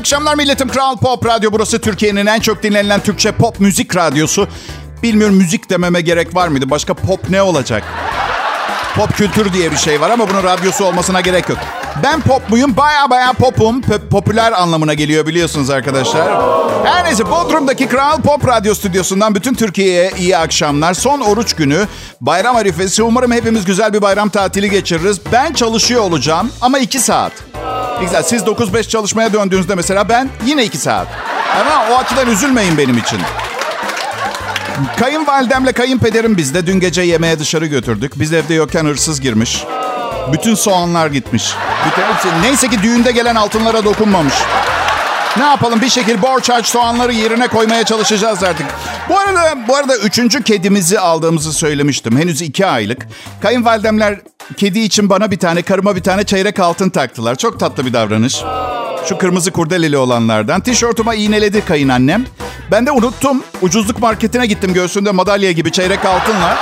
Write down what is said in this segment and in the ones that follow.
akşamlar milletim. Kral Pop Radyo burası Türkiye'nin en çok dinlenilen Türkçe pop müzik radyosu. Bilmiyorum müzik dememe gerek var mıydı? Başka pop ne olacak? Pop kültür diye bir şey var ama bunun radyosu olmasına gerek yok. Ben pop muyum? Baya baya popum. P- popüler anlamına geliyor biliyorsunuz arkadaşlar. Her neyse Bodrum'daki Kral Pop Radyo stüdyosundan bütün Türkiye'ye iyi akşamlar. Son oruç günü bayram arifesi. Umarım hepimiz güzel bir bayram tatili geçiririz. Ben çalışıyor olacağım ama iki saat. Güzel. Siz 9-5 çalışmaya döndüğünüzde mesela ben yine 2 saat. Ama o açıdan üzülmeyin benim için. Kayınvalidemle kayınpederim bizde. Dün gece yemeğe dışarı götürdük. Biz evde yokken hırsız girmiş. Bütün soğanlar gitmiş. Bütün hepsi. Neyse ki düğünde gelen altınlara dokunmamış. Ne yapalım bir şekilde borç harç soğanları yerine koymaya çalışacağız artık. Bu arada bu arada üçüncü kedimizi aldığımızı söylemiştim. Henüz iki aylık. Kayınvalidemler kedi için bana bir tane, karıma bir tane çeyrek altın taktılar. Çok tatlı bir davranış. Şu kırmızı kurdeleli olanlardan. Tişörtüme iğneledi kayınannem. Ben de unuttum. Ucuzluk marketine gittim göğsünde madalya gibi çeyrek altınla.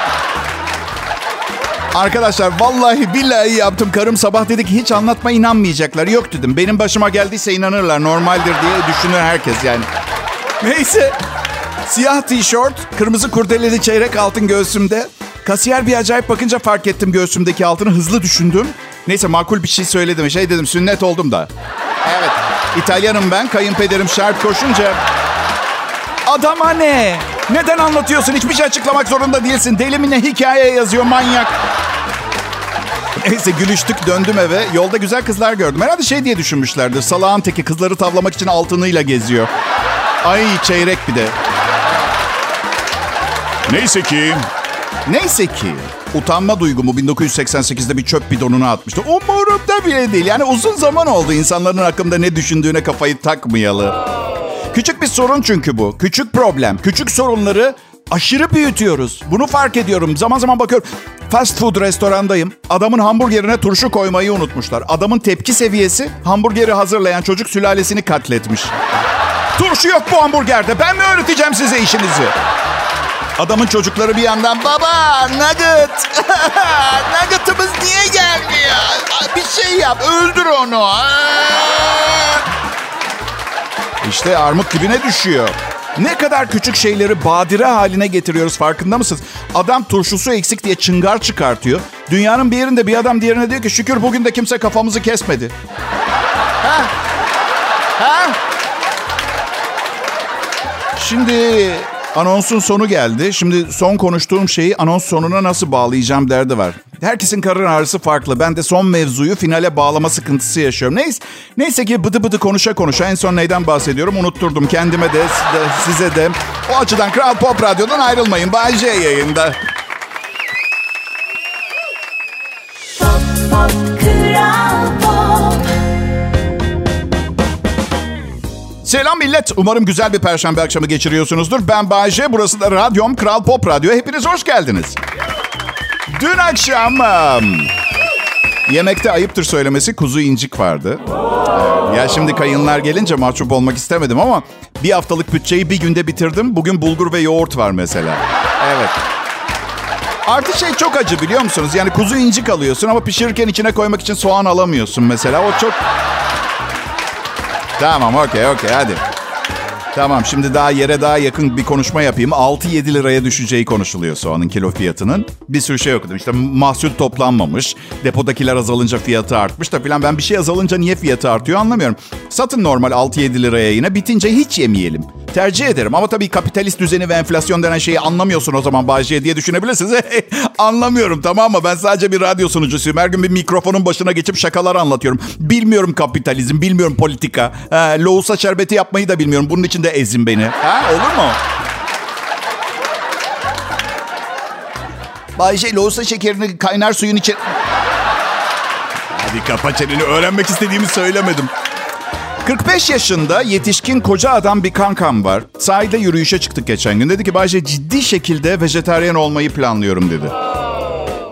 Arkadaşlar vallahi billahi yaptım. Karım sabah dedi ki hiç anlatma inanmayacaklar. Yok dedim. Benim başıma geldiyse inanırlar. Normaldir diye düşünür herkes yani. Neyse. Siyah tişört, kırmızı kurdeleli çeyrek altın göğsümde. Kasiyer bir acayip bakınca fark ettim göğsümdeki altını. Hızlı düşündüm. Neyse makul bir şey söyledim. Şey dedim sünnet oldum da. Evet. İtalyanım ben. Kayınpederim şart koşunca. Adama ne? Neden anlatıyorsun? Hiçbir şey açıklamak zorunda değilsin. Deli mi ne hikaye yazıyor manyak. Neyse gülüştük döndüm eve. Yolda güzel kızlar gördüm. Herhalde şey diye düşünmüşlerdir. Salağın teki kızları tavlamak için altınıyla geziyor. Ay çeyrek bir de. Neyse ki... Neyse ki utanma duygumu 1988'de bir çöp bidonuna atmıştı. Umurumda bile değil. Yani uzun zaman oldu insanların hakkında ne düşündüğüne kafayı takmayalı. Küçük bir sorun çünkü bu. Küçük problem. Küçük sorunları aşırı büyütüyoruz. Bunu fark ediyorum. Zaman zaman bakıyorum. Fast food restorandayım. Adamın hamburgerine turşu koymayı unutmuşlar. Adamın tepki seviyesi hamburgeri hazırlayan çocuk sülalesini katletmiş. Turşu yok bu hamburgerde. Ben mi öğreteceğim size işinizi? Adamın çocukları bir yandan baba nugget. Nugget'ımız niye gelmiyor? Bir şey yap öldür onu. İşte armut dibine düşüyor. Ne kadar küçük şeyleri badire haline getiriyoruz farkında mısınız? Adam turşusu eksik diye çıngar çıkartıyor. Dünyanın bir yerinde bir adam diğerine diyor ki şükür bugün de kimse kafamızı kesmedi. Ha? Ha? Şimdi anonsun sonu geldi. Şimdi son konuştuğum şeyi anons sonuna nasıl bağlayacağım derdi var. Herkesin karın ağrısı farklı. Ben de son mevzuyu finale bağlama sıkıntısı yaşıyorum. Neyse, neyse ki bıdı bıdı konuşa konuşa en son neyden bahsediyorum unutturdum. Kendime de, size de. O açıdan Kral Pop Radyo'dan ayrılmayın. Bay J yayında. Pop, pop, Kral Pop. Selam millet. Umarım güzel bir perşembe akşamı geçiriyorsunuzdur. Ben Bayce. Burası da radyom Kral Pop Radyo. Hepiniz hoş geldiniz. Dün akşam yemekte ayıptır söylemesi kuzu incik vardı. Ya şimdi kayınlar gelince mahcup olmak istemedim ama bir haftalık bütçeyi bir günde bitirdim. Bugün bulgur ve yoğurt var mesela. Evet. Artı şey çok acı biliyor musunuz? Yani kuzu incik alıyorsun ama pişirirken içine koymak için soğan alamıyorsun mesela. O çok... Tamam okey okey hadi. Tamam şimdi daha yere daha yakın bir konuşma yapayım. 6-7 liraya düşeceği konuşuluyor soğanın kilo fiyatının. Bir sürü şey okudum. İşte mahsul toplanmamış. Depodakiler azalınca fiyatı artmış da filan. Ben bir şey azalınca niye fiyatı artıyor anlamıyorum. Satın normal 6-7 liraya yine. Bitince hiç yemeyelim. Tercih ederim ama tabii kapitalist düzeni ve enflasyon denen şeyi anlamıyorsun o zaman Bayce diye düşünebilirsiniz. Anlamıyorum tamam mı? Ben sadece bir radyo sunucusuyum. Her gün bir mikrofonun başına geçip şakalar anlatıyorum. Bilmiyorum kapitalizm, bilmiyorum politika. Ha, loğusa şerbeti yapmayı da bilmiyorum. Bunun için de ezin beni. Ha, olur mu? Bayce loğusa şekerini kaynar suyun içine... Hadi kapa çeneni. Öğrenmek istediğimi söylemedim. 45 yaşında yetişkin koca adam bir kankam var. Sahilde yürüyüşe çıktık geçen gün. Dedi ki Bayce ciddi şekilde vejetaryen olmayı planlıyorum dedi.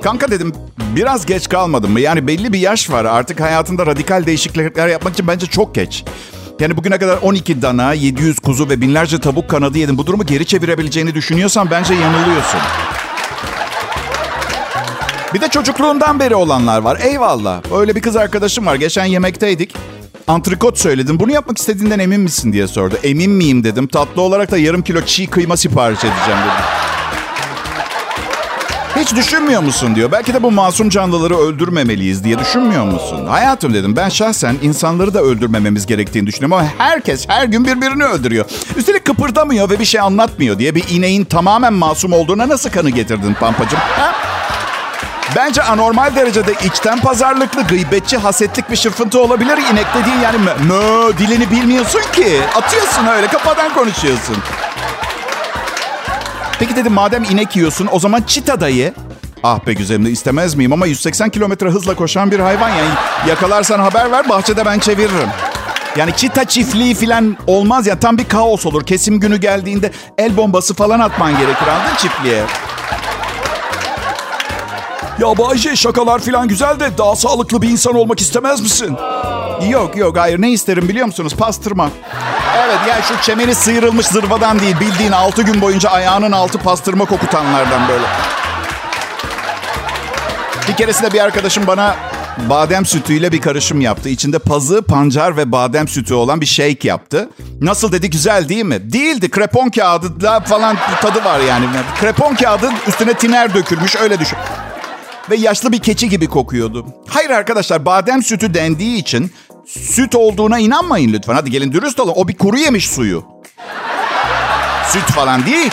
Kanka dedim biraz geç kalmadın mı? Yani belli bir yaş var artık hayatında radikal değişiklikler yapmak için bence çok geç. Yani bugüne kadar 12 dana, 700 kuzu ve binlerce tavuk kanadı yedim. Bu durumu geri çevirebileceğini düşünüyorsan bence yanılıyorsun. Bir de çocukluğundan beri olanlar var. Eyvallah. Öyle bir kız arkadaşım var. Geçen yemekteydik. antrikot söyledim. Bunu yapmak istediğinden emin misin diye sordu. Emin miyim dedim. Tatlı olarak da yarım kilo çiğ kıyma sipariş edeceğim dedim. Hiç düşünmüyor musun diyor. Belki de bu masum canlıları öldürmemeliyiz diye düşünmüyor musun? Hayatım dedim ben şahsen insanları da öldürmememiz gerektiğini düşünüyorum ama herkes her gün birbirini öldürüyor. Üstelik kıpırdamıyor ve bir şey anlatmıyor diye bir ineğin tamamen masum olduğuna nasıl kanı getirdin Pampacığım? Ha? Bence anormal derecede içten pazarlıklı, gıybetçi, hasetlik bir şırfıntı olabilir. İnek dediğin yani mö dilini bilmiyorsun ki. Atıyorsun öyle kafadan konuşuyorsun. Peki dedim madem inek yiyorsun o zaman çita da ye. Ah be güzelim istemez miyim ama 180 kilometre hızla koşan bir hayvan yani yakalarsan haber ver bahçede ben çeviririm. Yani çita çiftliği falan olmaz ya tam bir kaos olur. Kesim günü geldiğinde el bombası falan atman gerekir anladın çiftliğe. Ya Bayce şakalar falan güzel de daha sağlıklı bir insan olmak istemez misin? Yok yok hayır ne isterim biliyor musunuz? Pastırma. Evet ya şu çemeri sıyrılmış zırvadan değil bildiğin altı gün boyunca ayağının altı pastırma kokutanlardan böyle. Bir keresinde bir arkadaşım bana badem sütüyle bir karışım yaptı. İçinde pazı, pancar ve badem sütü olan bir shake yaptı. Nasıl dedi güzel değil mi? Değildi. Krepon kağıdı falan tadı var yani. Krepon kağıdı üstüne tiner dökülmüş öyle düşün. Ve yaşlı bir keçi gibi kokuyordu. Hayır arkadaşlar badem sütü dendiği için süt olduğuna inanmayın lütfen. Hadi gelin dürüst olun. O bir kuru yemiş suyu. Süt falan değil.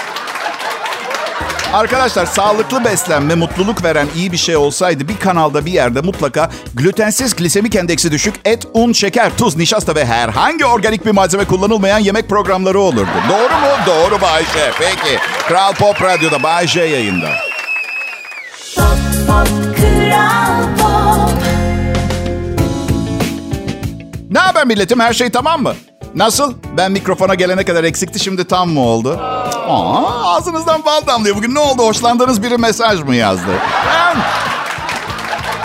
Arkadaşlar sağlıklı beslenme, mutluluk veren iyi bir şey olsaydı bir kanalda bir yerde mutlaka glutensiz, glisemik endeksi düşük et, un, şeker, tuz, nişasta ve herhangi organik bir malzeme kullanılmayan yemek programları olurdu. Doğru mu? Doğru Bayşe. Peki. Kral Pop Radyo'da Bayşe yayında. Pop, pop, kral pop. Ne haber milletim? Her şey tamam mı? Nasıl? Ben mikrofona gelene kadar eksikti şimdi tam mı oldu? Aa, ağzınızdan bal damlıyor. Bugün ne oldu? Hoşlandığınız biri mesaj mı yazdı? Hem,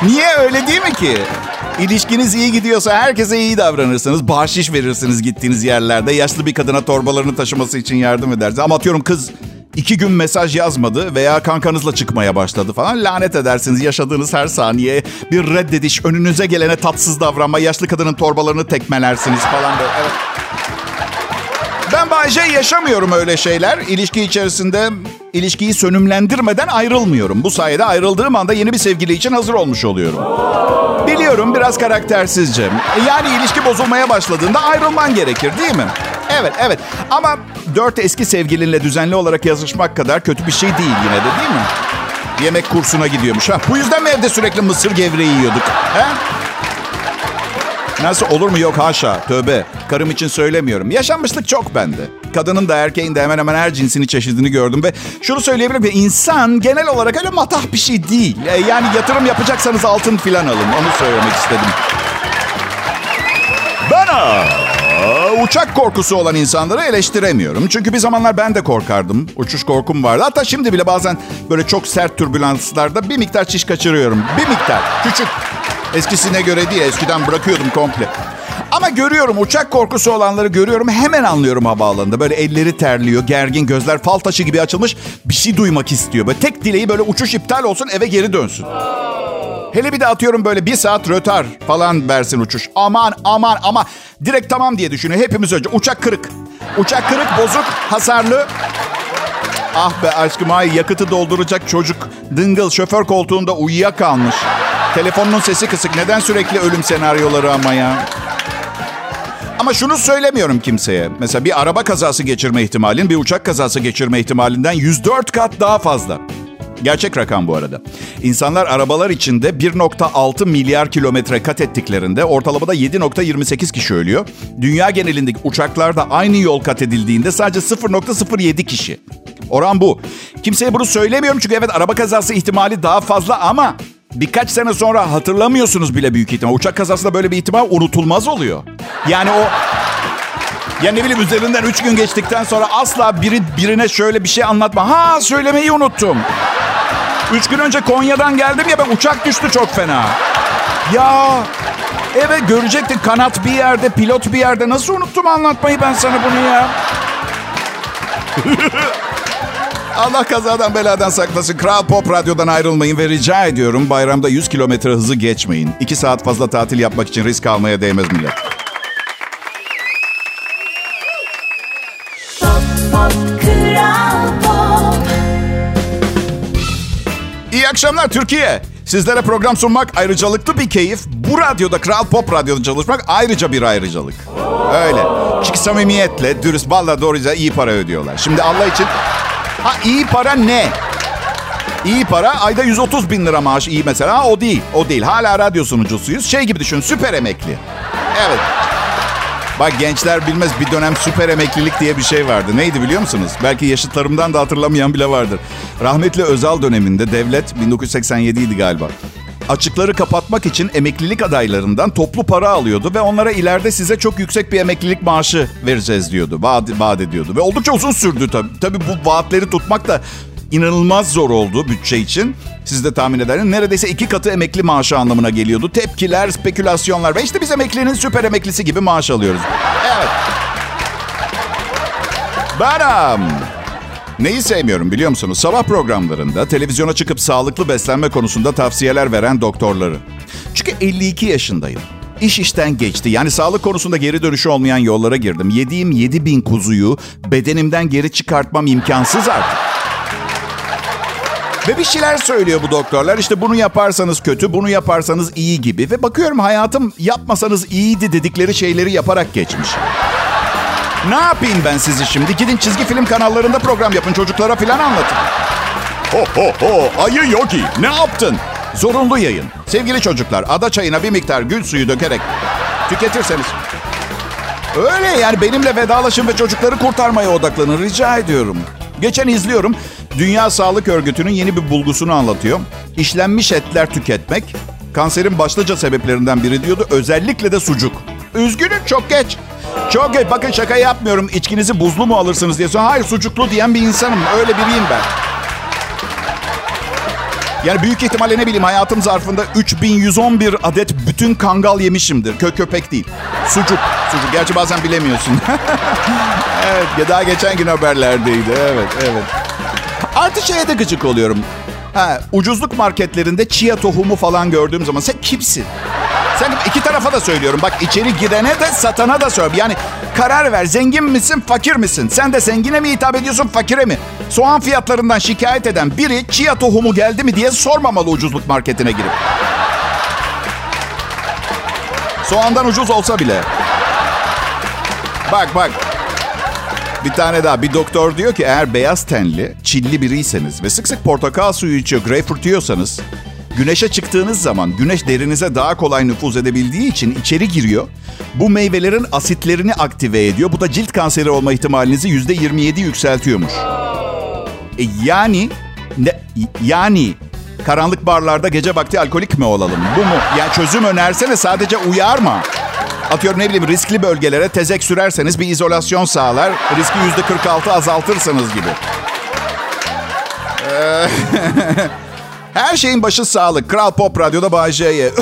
Niye öyle değil mi ki? İlişkiniz iyi gidiyorsa herkese iyi davranırsınız. Bahşiş verirsiniz gittiğiniz yerlerde. Yaşlı bir kadına torbalarını taşıması için yardım edersiniz. Ama atıyorum kız iki gün mesaj yazmadı veya kankanızla çıkmaya başladı falan. Lanet edersiniz yaşadığınız her saniye bir reddediş, önünüze gelene tatsız davranma, yaşlı kadının torbalarını tekmelersiniz falan böyle. Evet. Ben Bayce yaşamıyorum öyle şeyler. İlişki içerisinde ilişkiyi sönümlendirmeden ayrılmıyorum. Bu sayede ayrıldığım anda yeni bir sevgili için hazır olmuş oluyorum. Biliyorum biraz karaktersizce. Yani ilişki bozulmaya başladığında ayrılman gerekir değil mi? Evet, evet. Ama dört eski sevgilinle düzenli olarak yazışmak kadar kötü bir şey değil yine de değil mi? Yemek kursuna gidiyormuş. Ha, bu yüzden mi evde sürekli mısır gevreği yiyorduk? He? Nasıl olur mu yok haşa tövbe. Karım için söylemiyorum. Yaşanmışlık çok bende. Kadının da erkeğin de hemen hemen her cinsini çeşidini gördüm ve şunu söyleyebilirim ki insan genel olarak öyle matah bir şey değil. E, Yani yatırım yapacaksanız altın filan alın. Onu söylemek istedim. Ben uçak korkusu olan insanları eleştiremiyorum. Çünkü bir zamanlar ben de korkardım. Uçuş korkum vardı. Hatta şimdi bile bazen böyle çok sert türbülanslarda bir miktar çiş kaçırıyorum. Bir miktar. Küçük. Eskisine göre değil. Eskiden bırakıyordum komple. Ama görüyorum uçak korkusu olanları görüyorum. Hemen anlıyorum havaalanında. Böyle elleri terliyor, gergin gözler fal taşı gibi açılmış. Bir şey duymak istiyor. Böyle tek dileği böyle uçuş iptal olsun eve geri dönsün. Hele bir de atıyorum böyle bir saat rötar falan versin uçuş. Aman aman ama direkt tamam diye düşünüyor. Hepimiz önce uçak kırık. Uçak kırık, bozuk, hasarlı. Ah be aşkım ay yakıtı dolduracak çocuk. Dıngıl şoför koltuğunda uyuyakalmış. Telefonunun sesi kısık. Neden sürekli ölüm senaryoları ama ya? Ama şunu söylemiyorum kimseye. Mesela bir araba kazası geçirme ihtimalin bir uçak kazası geçirme ihtimalinden 104 kat daha fazla. Gerçek rakam bu arada. İnsanlar arabalar içinde 1.6 milyar kilometre kat ettiklerinde ortalamada 7.28 kişi ölüyor. Dünya genelindeki uçaklarda aynı yol kat edildiğinde sadece 0.07 kişi. Oran bu. Kimseye bunu söylemiyorum çünkü evet araba kazası ihtimali daha fazla ama birkaç sene sonra hatırlamıyorsunuz bile büyük ihtimal. Uçak kazasında böyle bir ihtimal unutulmaz oluyor. Yani o ya ne bileyim üzerinden üç gün geçtikten sonra asla biri birine şöyle bir şey anlatma. Ha söylemeyi unuttum. Üç gün önce Konya'dan geldim ya ben uçak düştü çok fena. Ya eve görecektin kanat bir yerde, pilot bir yerde. Nasıl unuttum anlatmayı ben sana bunu ya? Allah kazadan beladan saklasın. Kral Pop Radyo'dan ayrılmayın ve rica ediyorum bayramda 100 kilometre hızı geçmeyin. 2 saat fazla tatil yapmak için risk almaya değmez millet. Pop, pop. İyi akşamlar Türkiye. Sizlere program sunmak ayrıcalıklı bir keyif. Bu radyoda Kral Pop Radyo'da çalışmak ayrıca bir ayrıcalık. Öyle. Çünkü samimiyetle, dürüst, valla doğruca iyi para ödüyorlar. Şimdi Allah için... Ha iyi para ne? İyi para ayda 130 bin lira maaş iyi mesela. Ha, o değil. O değil. Hala radyo sunucusuyuz. Şey gibi düşün süper emekli. Evet. Bak gençler bilmez bir dönem süper emeklilik diye bir şey vardı. Neydi biliyor musunuz? Belki yaşıtlarımdan da hatırlamayan bile vardır. Rahmetli Özal döneminde devlet 1987 idi galiba. Açıkları kapatmak için emeklilik adaylarından toplu para alıyordu ve onlara ileride size çok yüksek bir emeklilik maaşı vereceğiz diyordu. Vaat, vaat ediyordu. Ve oldukça uzun sürdü tabii. Tabii bu vaatleri tutmak da inanılmaz zor oldu bütçe için. Siz de tahmin edersiniz. Neredeyse iki katı emekli maaşı anlamına geliyordu. Tepkiler, spekülasyonlar ve işte biz emeklinin süper emeklisi gibi maaş alıyoruz. Evet. Benim. Neyi sevmiyorum biliyor musunuz? Sabah programlarında televizyona çıkıp sağlıklı beslenme konusunda tavsiyeler veren doktorları. Çünkü 52 yaşındayım. İş işten geçti. Yani sağlık konusunda geri dönüşü olmayan yollara girdim. Yediğim 7 bin kuzuyu bedenimden geri çıkartmam imkansız artık. Ve bir şeyler söylüyor bu doktorlar. İşte bunu yaparsanız kötü, bunu yaparsanız iyi gibi. Ve bakıyorum hayatım yapmasanız iyiydi dedikleri şeyleri yaparak geçmiş. Ne yapayım ben sizi şimdi? Gidin çizgi film kanallarında program yapın. Çocuklara falan anlatın. Ho ho ho ayı yogi ne yaptın? Zorunlu yayın. Sevgili çocuklar ada çayına bir miktar gül suyu dökerek tüketirseniz. Öyle yani benimle vedalaşın ve çocukları kurtarmaya odaklanın rica ediyorum. Geçen izliyorum. Dünya Sağlık Örgütü'nün yeni bir bulgusunu anlatıyor. İşlenmiş etler tüketmek kanserin başlıca sebeplerinden biri diyordu. Özellikle de sucuk. Üzgünüm çok geç. Çok geç. Bakın şaka yapmıyorum. İçkinizi buzlu mu alırsınız diye. Hayır sucuklu diyen bir insanım. Öyle biriyim ben. Yani büyük ihtimalle ne bileyim hayatım zarfında 3111 adet bütün kangal yemişimdir. Kö köpek değil. Sucuk. Sucuk. Gerçi bazen bilemiyorsun. evet. Daha geçen gün haberlerdeydi. Evet, evet. Artı şeye de gıcık oluyorum. Ha, ucuzluk marketlerinde chia tohumu falan gördüğüm zaman sen kimsin? Sen iki tarafa da söylüyorum. Bak içeri girene de satana da söyle. Yani karar ver. Zengin misin, fakir misin? Sen de zengine mi hitap ediyorsun, fakire mi? Soğan fiyatlarından şikayet eden biri chia tohumu geldi mi diye sormamalı ucuzluk marketine girip. Soğandan ucuz olsa bile. Bak bak. Bir tane daha. Bir doktor diyor ki eğer beyaz tenli, çilli biriyseniz ve sık sık portakal suyu içiyor, greyfurt yiyorsanız güneşe çıktığınız zaman güneş derinize daha kolay nüfuz edebildiği için içeri giriyor. Bu meyvelerin asitlerini aktive ediyor. Bu da cilt kanseri olma ihtimalinizi %27 yükseltiyormuş. E yani ne, yani karanlık barlarda gece vakti alkolik mi olalım? Bu mu? Yani çözüm önersene sadece uyarma. Atıyorum ne bileyim riskli bölgelere tezek sürerseniz bir izolasyon sağlar. Riski yüzde 46 azaltırsınız gibi. Ee, Her şeyin başı sağlık. Kral Pop Radyo'da J'ye.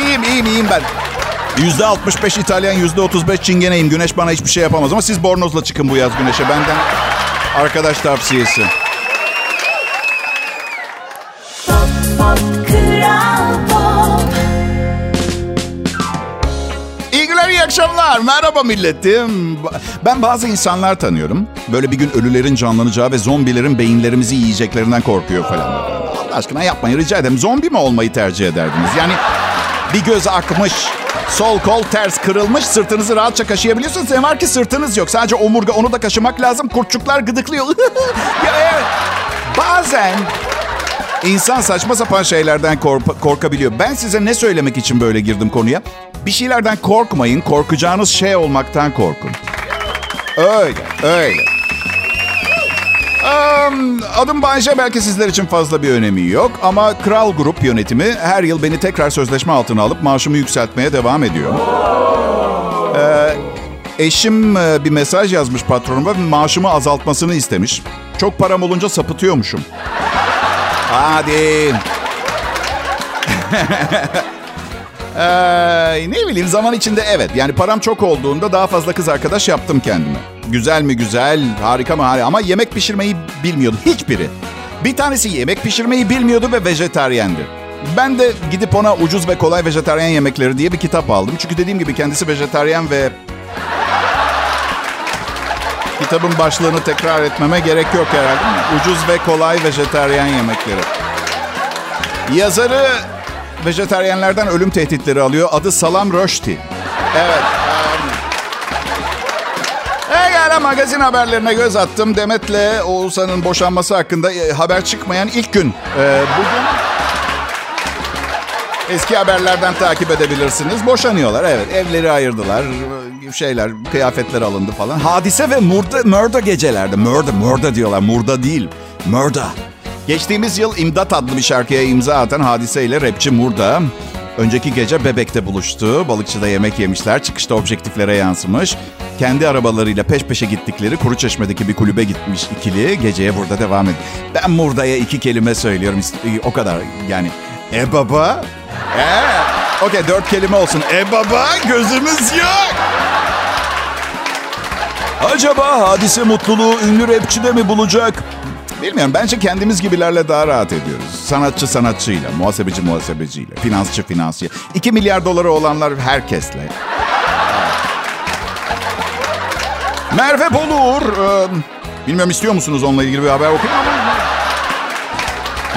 iyiyim iyiyim iyiyim ben. Yüzde 65 İtalyan, yüzde 35 Çingeneyim. Güneş bana hiçbir şey yapamaz ama siz bornozla çıkın bu yaz güneşe. Benden arkadaş tavsiyesi. Akşamlar. Merhaba milletim. Ben bazı insanlar tanıyorum. Böyle bir gün ölülerin canlanacağı ve zombilerin beyinlerimizi yiyeceklerinden korkuyor falan. Allah aşkına yapmayın rica ederim. Zombi mi olmayı tercih ederdiniz? Yani bir göz akmış, sol kol ters kırılmış, sırtınızı rahatça kaşıyabiliyorsunuz. Ne var ki sırtınız yok. Sadece omurga onu da kaşımak lazım. Kurtçuklar gıdıklıyor. ya evet. Bazen İnsan saçma sapan şeylerden korp- korkabiliyor. Ben size ne söylemek için böyle girdim konuya? Bir şeylerden korkmayın, korkacağınız şey olmaktan korkun. Öyle, öyle. Um, adım Bayce belki sizler için fazla bir önemi yok ama Kral Grup yönetimi her yıl beni tekrar sözleşme altına alıp maaşımı yükseltmeye devam ediyor. Ee, eşim e, bir mesaj yazmış patronuma maaşımı azaltmasını istemiş. Çok param olunca sapıtıyormuşum. Hadi. Ee, ne bileyim zaman içinde evet. Yani param çok olduğunda daha fazla kız arkadaş yaptım kendime. Güzel mi güzel, harika mı harika. Ama yemek pişirmeyi bilmiyordu hiçbiri. Bir tanesi yemek pişirmeyi bilmiyordu ve vejetaryendi. Ben de gidip ona ucuz ve kolay vejetaryen yemekleri diye bir kitap aldım. Çünkü dediğim gibi kendisi vejetaryen ve... Kitabın başlığını tekrar etmeme gerek yok herhalde. Ucuz ve kolay vejeteryan yemekleri. Yazarı vejeteryenlerden ölüm tehditleri alıyor. Adı Salam Rushdie. Evet. Egala magazin haberlerine göz attım. Demet'le Oğuzhan'ın boşanması hakkında e, haber çıkmayan ilk gün. Ee, bugün eski haberlerden takip edebilirsiniz. Boşanıyorlar evet. Evleri ayırdılar. Şeyler, kıyafetler alındı falan. Hadise ve murda, murda gecelerde. Murda, murda diyorlar. Murda değil. Murda. Geçtiğimiz yıl İmdat adlı bir şarkıya imza atan Hadise ile rapçi Murda önceki gece Bebek'te buluştu. Balıkçıda yemek yemişler. Çıkışta objektiflere yansımış. Kendi arabalarıyla peş peşe gittikleri Kuru Çeşme'deki bir kulübe gitmiş ikili. Geceye burada devam ediyor. Ben Murda'ya iki kelime söylüyorum. O kadar yani. E baba. E. Okey dört kelime olsun. E baba gözümüz yok. Acaba hadise mutluluğu ünlü rapçide mi bulacak? Bilmiyorum. Bence kendimiz gibilerle daha rahat ediyoruz. Sanatçı sanatçıyla, muhasebeci muhasebeciyle, finansçı finansçı. 2 milyar doları olanlar herkesle. Merve Bolur. E, bilmiyorum istiyor musunuz onunla ilgili bir haber okuyayım.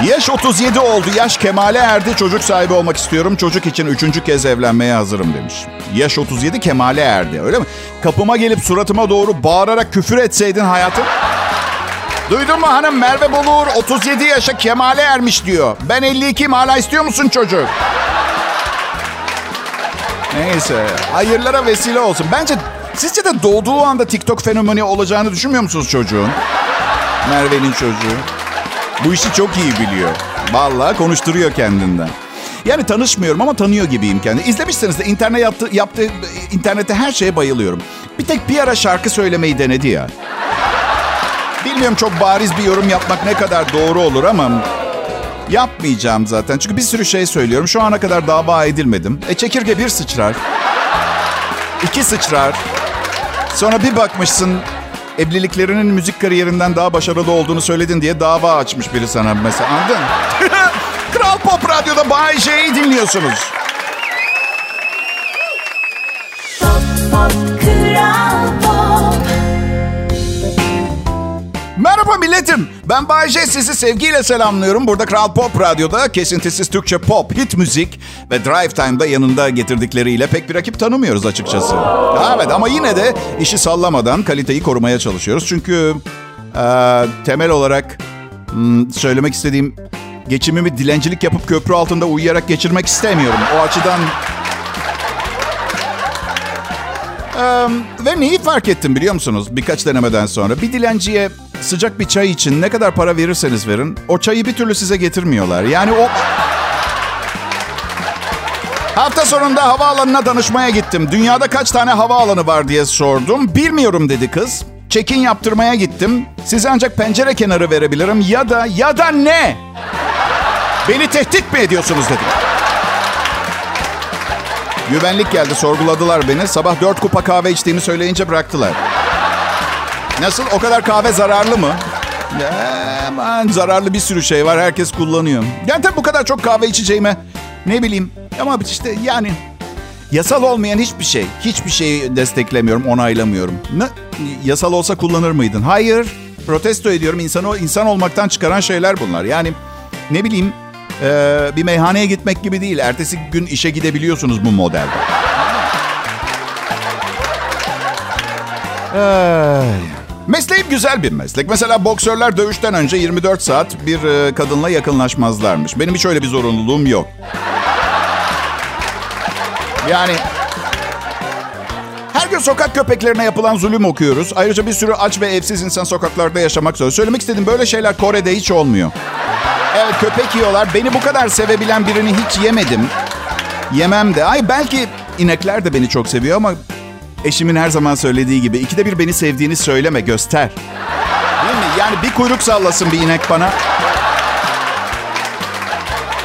Yaş 37 oldu. Yaş kemale erdi. Çocuk sahibi olmak istiyorum. Çocuk için üçüncü kez evlenmeye hazırım demiş. Yaş 37 kemale erdi. Öyle mi? Kapıma gelip suratıma doğru bağırarak küfür etseydin hayatım. Duydun mu hanım Merve Bulur 37 yaşa kemale ermiş diyor. Ben 52'yim hala istiyor musun çocuk? Neyse hayırlara vesile olsun. Bence sizce de doğduğu anda TikTok fenomeni olacağını düşünmüyor musunuz çocuğun? Merve'nin çocuğu. Bu işi çok iyi biliyor. Vallahi konuşturuyor kendinden. Yani tanışmıyorum ama tanıyor gibiyim kendi. İzlemişseniz de internet yaptı, yaptı, internette her şeye bayılıyorum. Bir tek bir ara şarkı söylemeyi denedi ya. Bilmiyorum çok bariz bir yorum yapmak ne kadar doğru olur ama yapmayacağım zaten. Çünkü bir sürü şey söylüyorum. Şu ana kadar dava edilmedim. E çekirge bir sıçrar. iki sıçrar. Sonra bir bakmışsın evliliklerinin müzik kariyerinden daha başarılı olduğunu söyledin diye dava açmış biri sana mesela anladın? Kral Pop Radyo'da Bay J'yi dinliyorsunuz. Pop, pop, Kral Pop. Merhaba milletim. Ben Bay J sizi sevgiyle selamlıyorum. Burada Kral Pop Radyo'da kesintisiz Türkçe pop, hit müzik ve Drive Time'da yanında getirdikleriyle pek bir rakip tanımıyoruz açıkçası. Evet ama yine de işi sallamadan kaliteyi korumaya çalışıyoruz. Çünkü e, temel olarak hmm, söylemek istediğim geçimimi dilencilik yapıp köprü altında uyuyarak geçirmek istemiyorum. O açıdan Ee, ve neyi fark ettim biliyor musunuz birkaç denemeden sonra? Bir dilenciye sıcak bir çay için ne kadar para verirseniz verin, o çayı bir türlü size getirmiyorlar. Yani o... Hafta sonunda havaalanına danışmaya gittim. Dünyada kaç tane havaalanı var diye sordum. Bilmiyorum dedi kız. Check-in yaptırmaya gittim. Size ancak pencere kenarı verebilirim ya da ya da ne? Beni tehdit mi ediyorsunuz dedim. Güvenlik geldi sorguladılar beni. Sabah dört kupa kahve içtiğimi söyleyince bıraktılar. Nasıl? O kadar kahve zararlı mı? Aman zararlı bir sürü şey var. Herkes kullanıyor. Yani tabii bu kadar çok kahve içeceğime ne bileyim. Ama işte yani yasal olmayan hiçbir şey. Hiçbir şeyi desteklemiyorum, onaylamıyorum. Ne? Yasal olsa kullanır mıydın? Hayır. Protesto ediyorum. İnsanı insan olmaktan çıkaran şeyler bunlar. Yani ne bileyim ee, bir meyhaneye gitmek gibi değil. Ertesi gün işe gidebiliyorsunuz bu modelde. Ay. Mesleğim güzel bir meslek. Mesela boksörler dövüşten önce 24 saat bir e, kadınla yakınlaşmazlarmış. Benim hiç öyle bir zorunluluğum yok. Yani her gün sokak köpeklerine yapılan zulüm okuyoruz. Ayrıca bir sürü aç ve evsiz insan sokaklarda yaşamak zorunda. Söylemek istediğim böyle şeyler Kore'de hiç olmuyor. Evet köpek yiyorlar. Beni bu kadar sevebilen birini hiç yemedim. Yemem de. Ay belki inekler de beni çok seviyor ama eşimin her zaman söylediği gibi ikide bir beni sevdiğini söyleme göster. Değil mi? Yani bir kuyruk sallasın bir inek bana.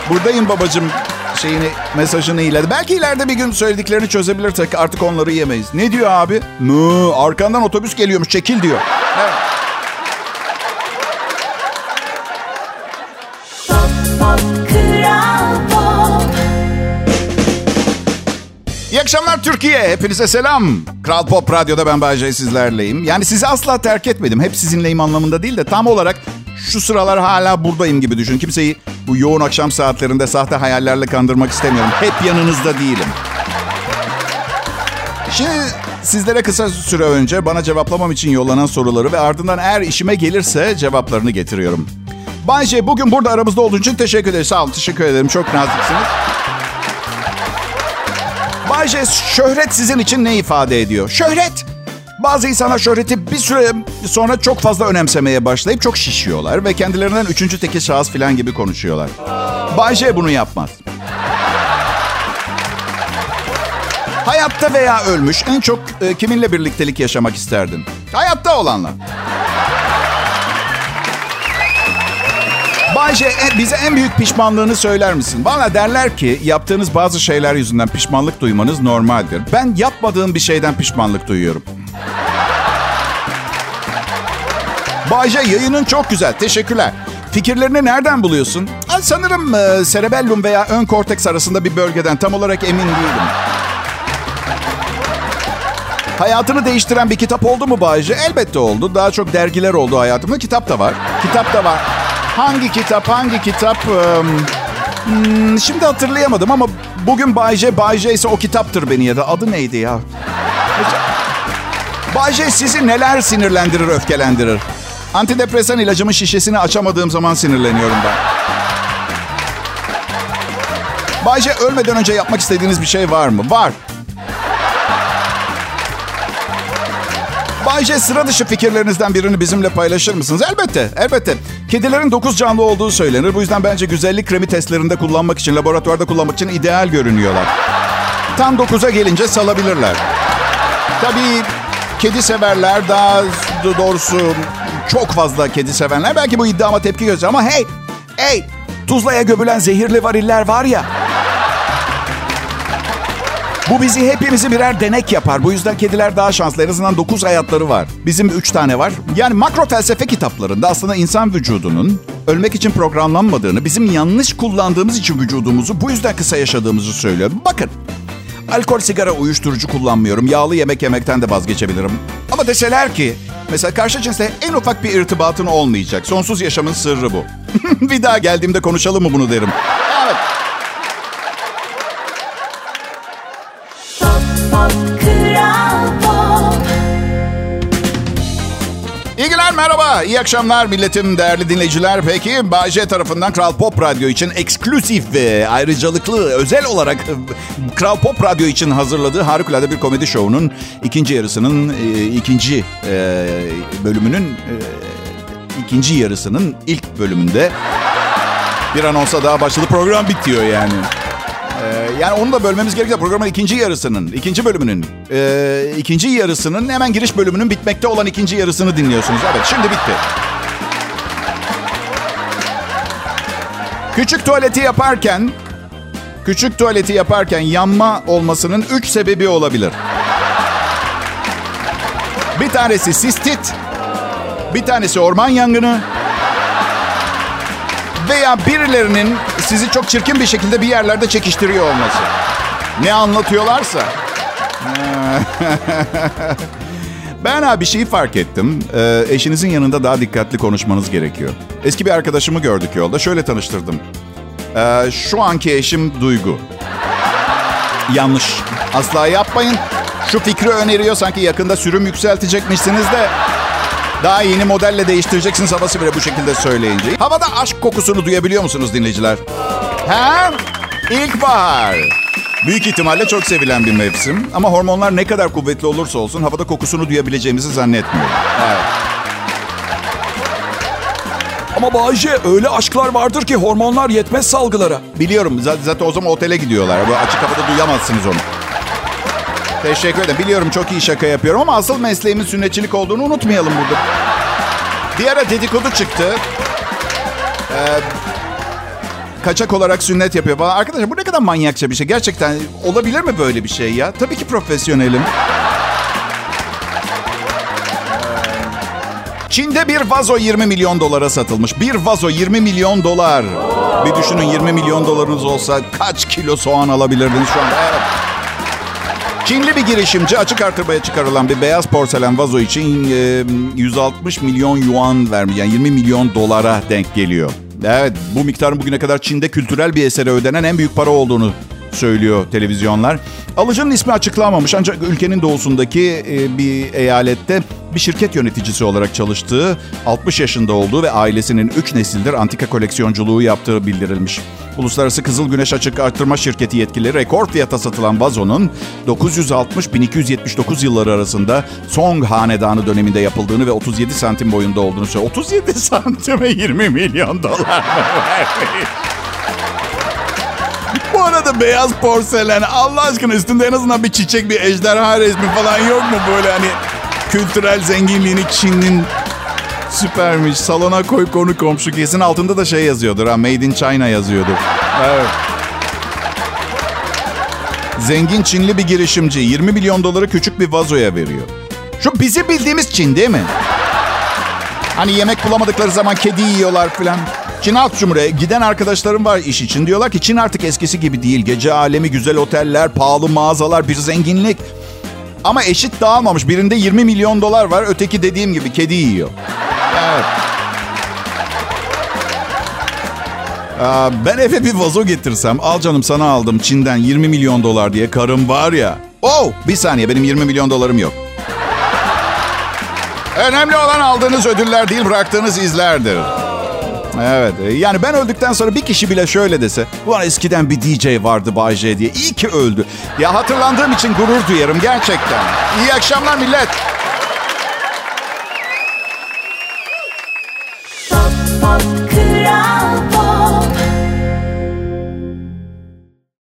Buradayım babacığım şeyini mesajını ileride. Belki ileride bir gün söylediklerini çözebilir artık onları yemeyiz. Ne diyor abi? Mı arkandan otobüs geliyormuş çekil diyor. Evet. Türkiye. Hepinize selam. Kral Pop Radyo'da ben Bayece sizlerleyim. Yani sizi asla terk etmedim. Hep sizinleyim anlamında değil de tam olarak şu sıralar hala buradayım gibi düşün. Kimseyi bu yoğun akşam saatlerinde sahte hayallerle kandırmak istemiyorum. Hep yanınızda değilim. Şimdi sizlere kısa süre önce bana cevaplamam için yollanan soruları ve ardından eğer işime gelirse cevaplarını getiriyorum. Bayce bugün burada aramızda olduğun için teşekkür ederim. Sağ olun teşekkür ederim. Çok naziksiniz. Bayce şöhret sizin için ne ifade ediyor? Şöhret. Bazı insanlar şöhreti bir süre sonra çok fazla önemsemeye başlayıp çok şişiyorlar ve kendilerinden üçüncü teki şahıs falan gibi konuşuyorlar. Bayce bunu yapmaz. Hayatta veya ölmüş en çok e, kiminle birliktelik yaşamak isterdin? Hayatta olanla. Bayce e, bize en büyük pişmanlığını söyler misin? Bana derler ki yaptığınız bazı şeyler yüzünden pişmanlık duymanız normaldir. Ben yapmadığım bir şeyden pişmanlık duyuyorum. Bayce yayının çok güzel. Teşekkürler. Fikirlerini nereden buluyorsun? Ha, sanırım e, cerebellum veya ön korteks arasında bir bölgeden tam olarak emin değilim. Hayatını değiştiren bir kitap oldu mu Bayce? Elbette oldu. Daha çok dergiler oldu hayatımda. Kitap da var. Kitap da var. Hangi kitap, hangi kitap? Hmm, şimdi hatırlayamadım ama bugün Bayce, Bayce ise o kitaptır beni ya da adı neydi ya? Bayce sizi neler sinirlendirir, öfkelendirir? Antidepresan ilacımın şişesini açamadığım zaman sinirleniyorum ben. Bayce ölmeden önce yapmak istediğiniz bir şey var mı? Var. Bayce sıra dışı fikirlerinizden birini bizimle paylaşır mısınız? Elbette, elbette. Kedilerin dokuz canlı olduğu söylenir. Bu yüzden bence güzellik kremi testlerinde kullanmak için, laboratuvarda kullanmak için ideal görünüyorlar. Tam dokuza gelince salabilirler. Tabii kedi severler daha doğrusu çok fazla kedi sevenler belki bu iddiama tepki gösterir ama hey, hey Tuzla'ya gömülen zehirli variller var ya. Bu bizi hepimizi birer denek yapar. Bu yüzden kediler daha şanslı. En azından 9 hayatları var. Bizim 3 tane var. Yani makro felsefe kitaplarında aslında insan vücudunun ölmek için programlanmadığını, bizim yanlış kullandığımız için vücudumuzu bu yüzden kısa yaşadığımızı söylüyor. Bakın, alkol, sigara, uyuşturucu kullanmıyorum. Yağlı yemek yemekten de vazgeçebilirim. Ama deseler ki, mesela karşı cinsle en ufak bir irtibatın olmayacak. Sonsuz yaşamın sırrı bu. bir daha geldiğimde konuşalım mı bunu derim. Evet. İyi günler, merhaba. İyi akşamlar milletim, değerli dinleyiciler. Peki, Bayce tarafından Kral Pop Radyo için eksklusif ve ayrıcalıklı, özel olarak Kral Pop Radyo için hazırladığı harikulade bir komedi şovunun ikinci yarısının, e, ikinci e, bölümünün, e, ikinci yarısının ilk bölümünde bir anonsa daha başladı. Program bitiyor yani. Yani onu da bölmemiz gerekiyor. Programın ikinci yarısının, ikinci bölümünün, e, ikinci yarısının hemen giriş bölümünün bitmekte olan ikinci yarısını dinliyorsunuz. Evet, şimdi bitti. Küçük tuvaleti yaparken, küçük tuvaleti yaparken yanma olmasının üç sebebi olabilir. Bir tanesi sistit, bir tanesi orman yangını, veya birilerinin sizi çok çirkin bir şekilde bir yerlerde çekiştiriyor olması. Ne anlatıyorlarsa. ben abi şeyi fark ettim. Ee, eşinizin yanında daha dikkatli konuşmanız gerekiyor. Eski bir arkadaşımı gördük yolda. Şöyle tanıştırdım. Ee, şu anki eşim Duygu. Yanlış. Asla yapmayın. Şu fikri öneriyor sanki yakında sürüm yükseltecekmişsiniz de daha yeni modelle değiştireceksiniz havası bile bu şekilde söyleyince. Havada aşk kokusunu duyabiliyor musunuz dinleyiciler? He? İlkbahar. Büyük ihtimalle çok sevilen bir mevsim. Ama hormonlar ne kadar kuvvetli olursa olsun havada kokusunu duyabileceğimizi zannetmiyorum. Evet. Ama Bayce öyle aşklar vardır ki hormonlar yetmez salgılara. Biliyorum. Zaten o zaman otele gidiyorlar. Bu açık havada duyamazsınız onu. Teşekkür ederim. Biliyorum çok iyi şaka yapıyorum ama asıl mesleğimin sünnetçilik olduğunu unutmayalım burada. Bir ara dedikodu çıktı. Ee, kaçak olarak sünnet yapıyor falan. Arkadaşlar bu ne kadar manyakça bir şey. Gerçekten olabilir mi böyle bir şey ya? Tabii ki profesyonelim. Çin'de bir vazo 20 milyon dolara satılmış. Bir vazo 20 milyon dolar. Bir düşünün 20 milyon dolarınız olsa kaç kilo soğan alabilirdiniz şu anda? Evet. Çinli bir girişimci açık artırmaya çıkarılan bir beyaz porselen vazo için e, 160 milyon yuan vermiş. Yani 20 milyon dolara denk geliyor. Evet bu miktarın bugüne kadar Çin'de kültürel bir esere ödenen en büyük para olduğunu söylüyor televizyonlar. Alıcının ismi açıklanmamış ancak ülkenin doğusundaki e, bir eyalette bir şirket yöneticisi olarak çalıştığı, 60 yaşında olduğu ve ailesinin 3 nesildir antika koleksiyonculuğu yaptığı bildirilmiş. Uluslararası Kızıl Güneş Açık Artırma Şirketi yetkilileri rekor fiyata satılan vazonun 960-1279 yılları arasında Song Hanedanı döneminde yapıldığını ve 37 santim boyunda olduğunu söylüyor. 37 santime 20 milyon dolar vermiş? Bu arada beyaz porselen Allah aşkına üstünde en azından bir çiçek, bir ejderha resmi falan yok mu böyle hani kültürel zenginliğini Çin'in süpermiş. Salona koy konu komşu kesin altında da şey yazıyordur ha Made in China yazıyordur. Evet. Zengin Çinli bir girişimci 20 milyon doları küçük bir vazoya veriyor. Şu bizi bildiğimiz Çin değil mi? Hani yemek bulamadıkları zaman kedi yiyorlar filan. Çin Halk Cumhuriyeti giden arkadaşlarım var iş için. Diyorlar ki Çin artık eskisi gibi değil. Gece alemi, güzel oteller, pahalı mağazalar, bir zenginlik. Ama eşit dağılmamış. Birinde 20 milyon dolar var. Öteki dediğim gibi kedi yiyor. Evet. Ben eve bir vazo getirsem, al canım sana aldım Çin'den 20 milyon dolar diye karım var ya. Oh bir saniye benim 20 milyon dolarım yok. Önemli olan aldığınız ödüller değil bıraktığınız izlerdir. Evet yani ben öldükten sonra bir kişi bile şöyle dese. Ulan eskiden bir DJ vardı Bay J diye. İyi ki öldü. Ya hatırlandığım için gurur duyarım gerçekten. İyi akşamlar millet.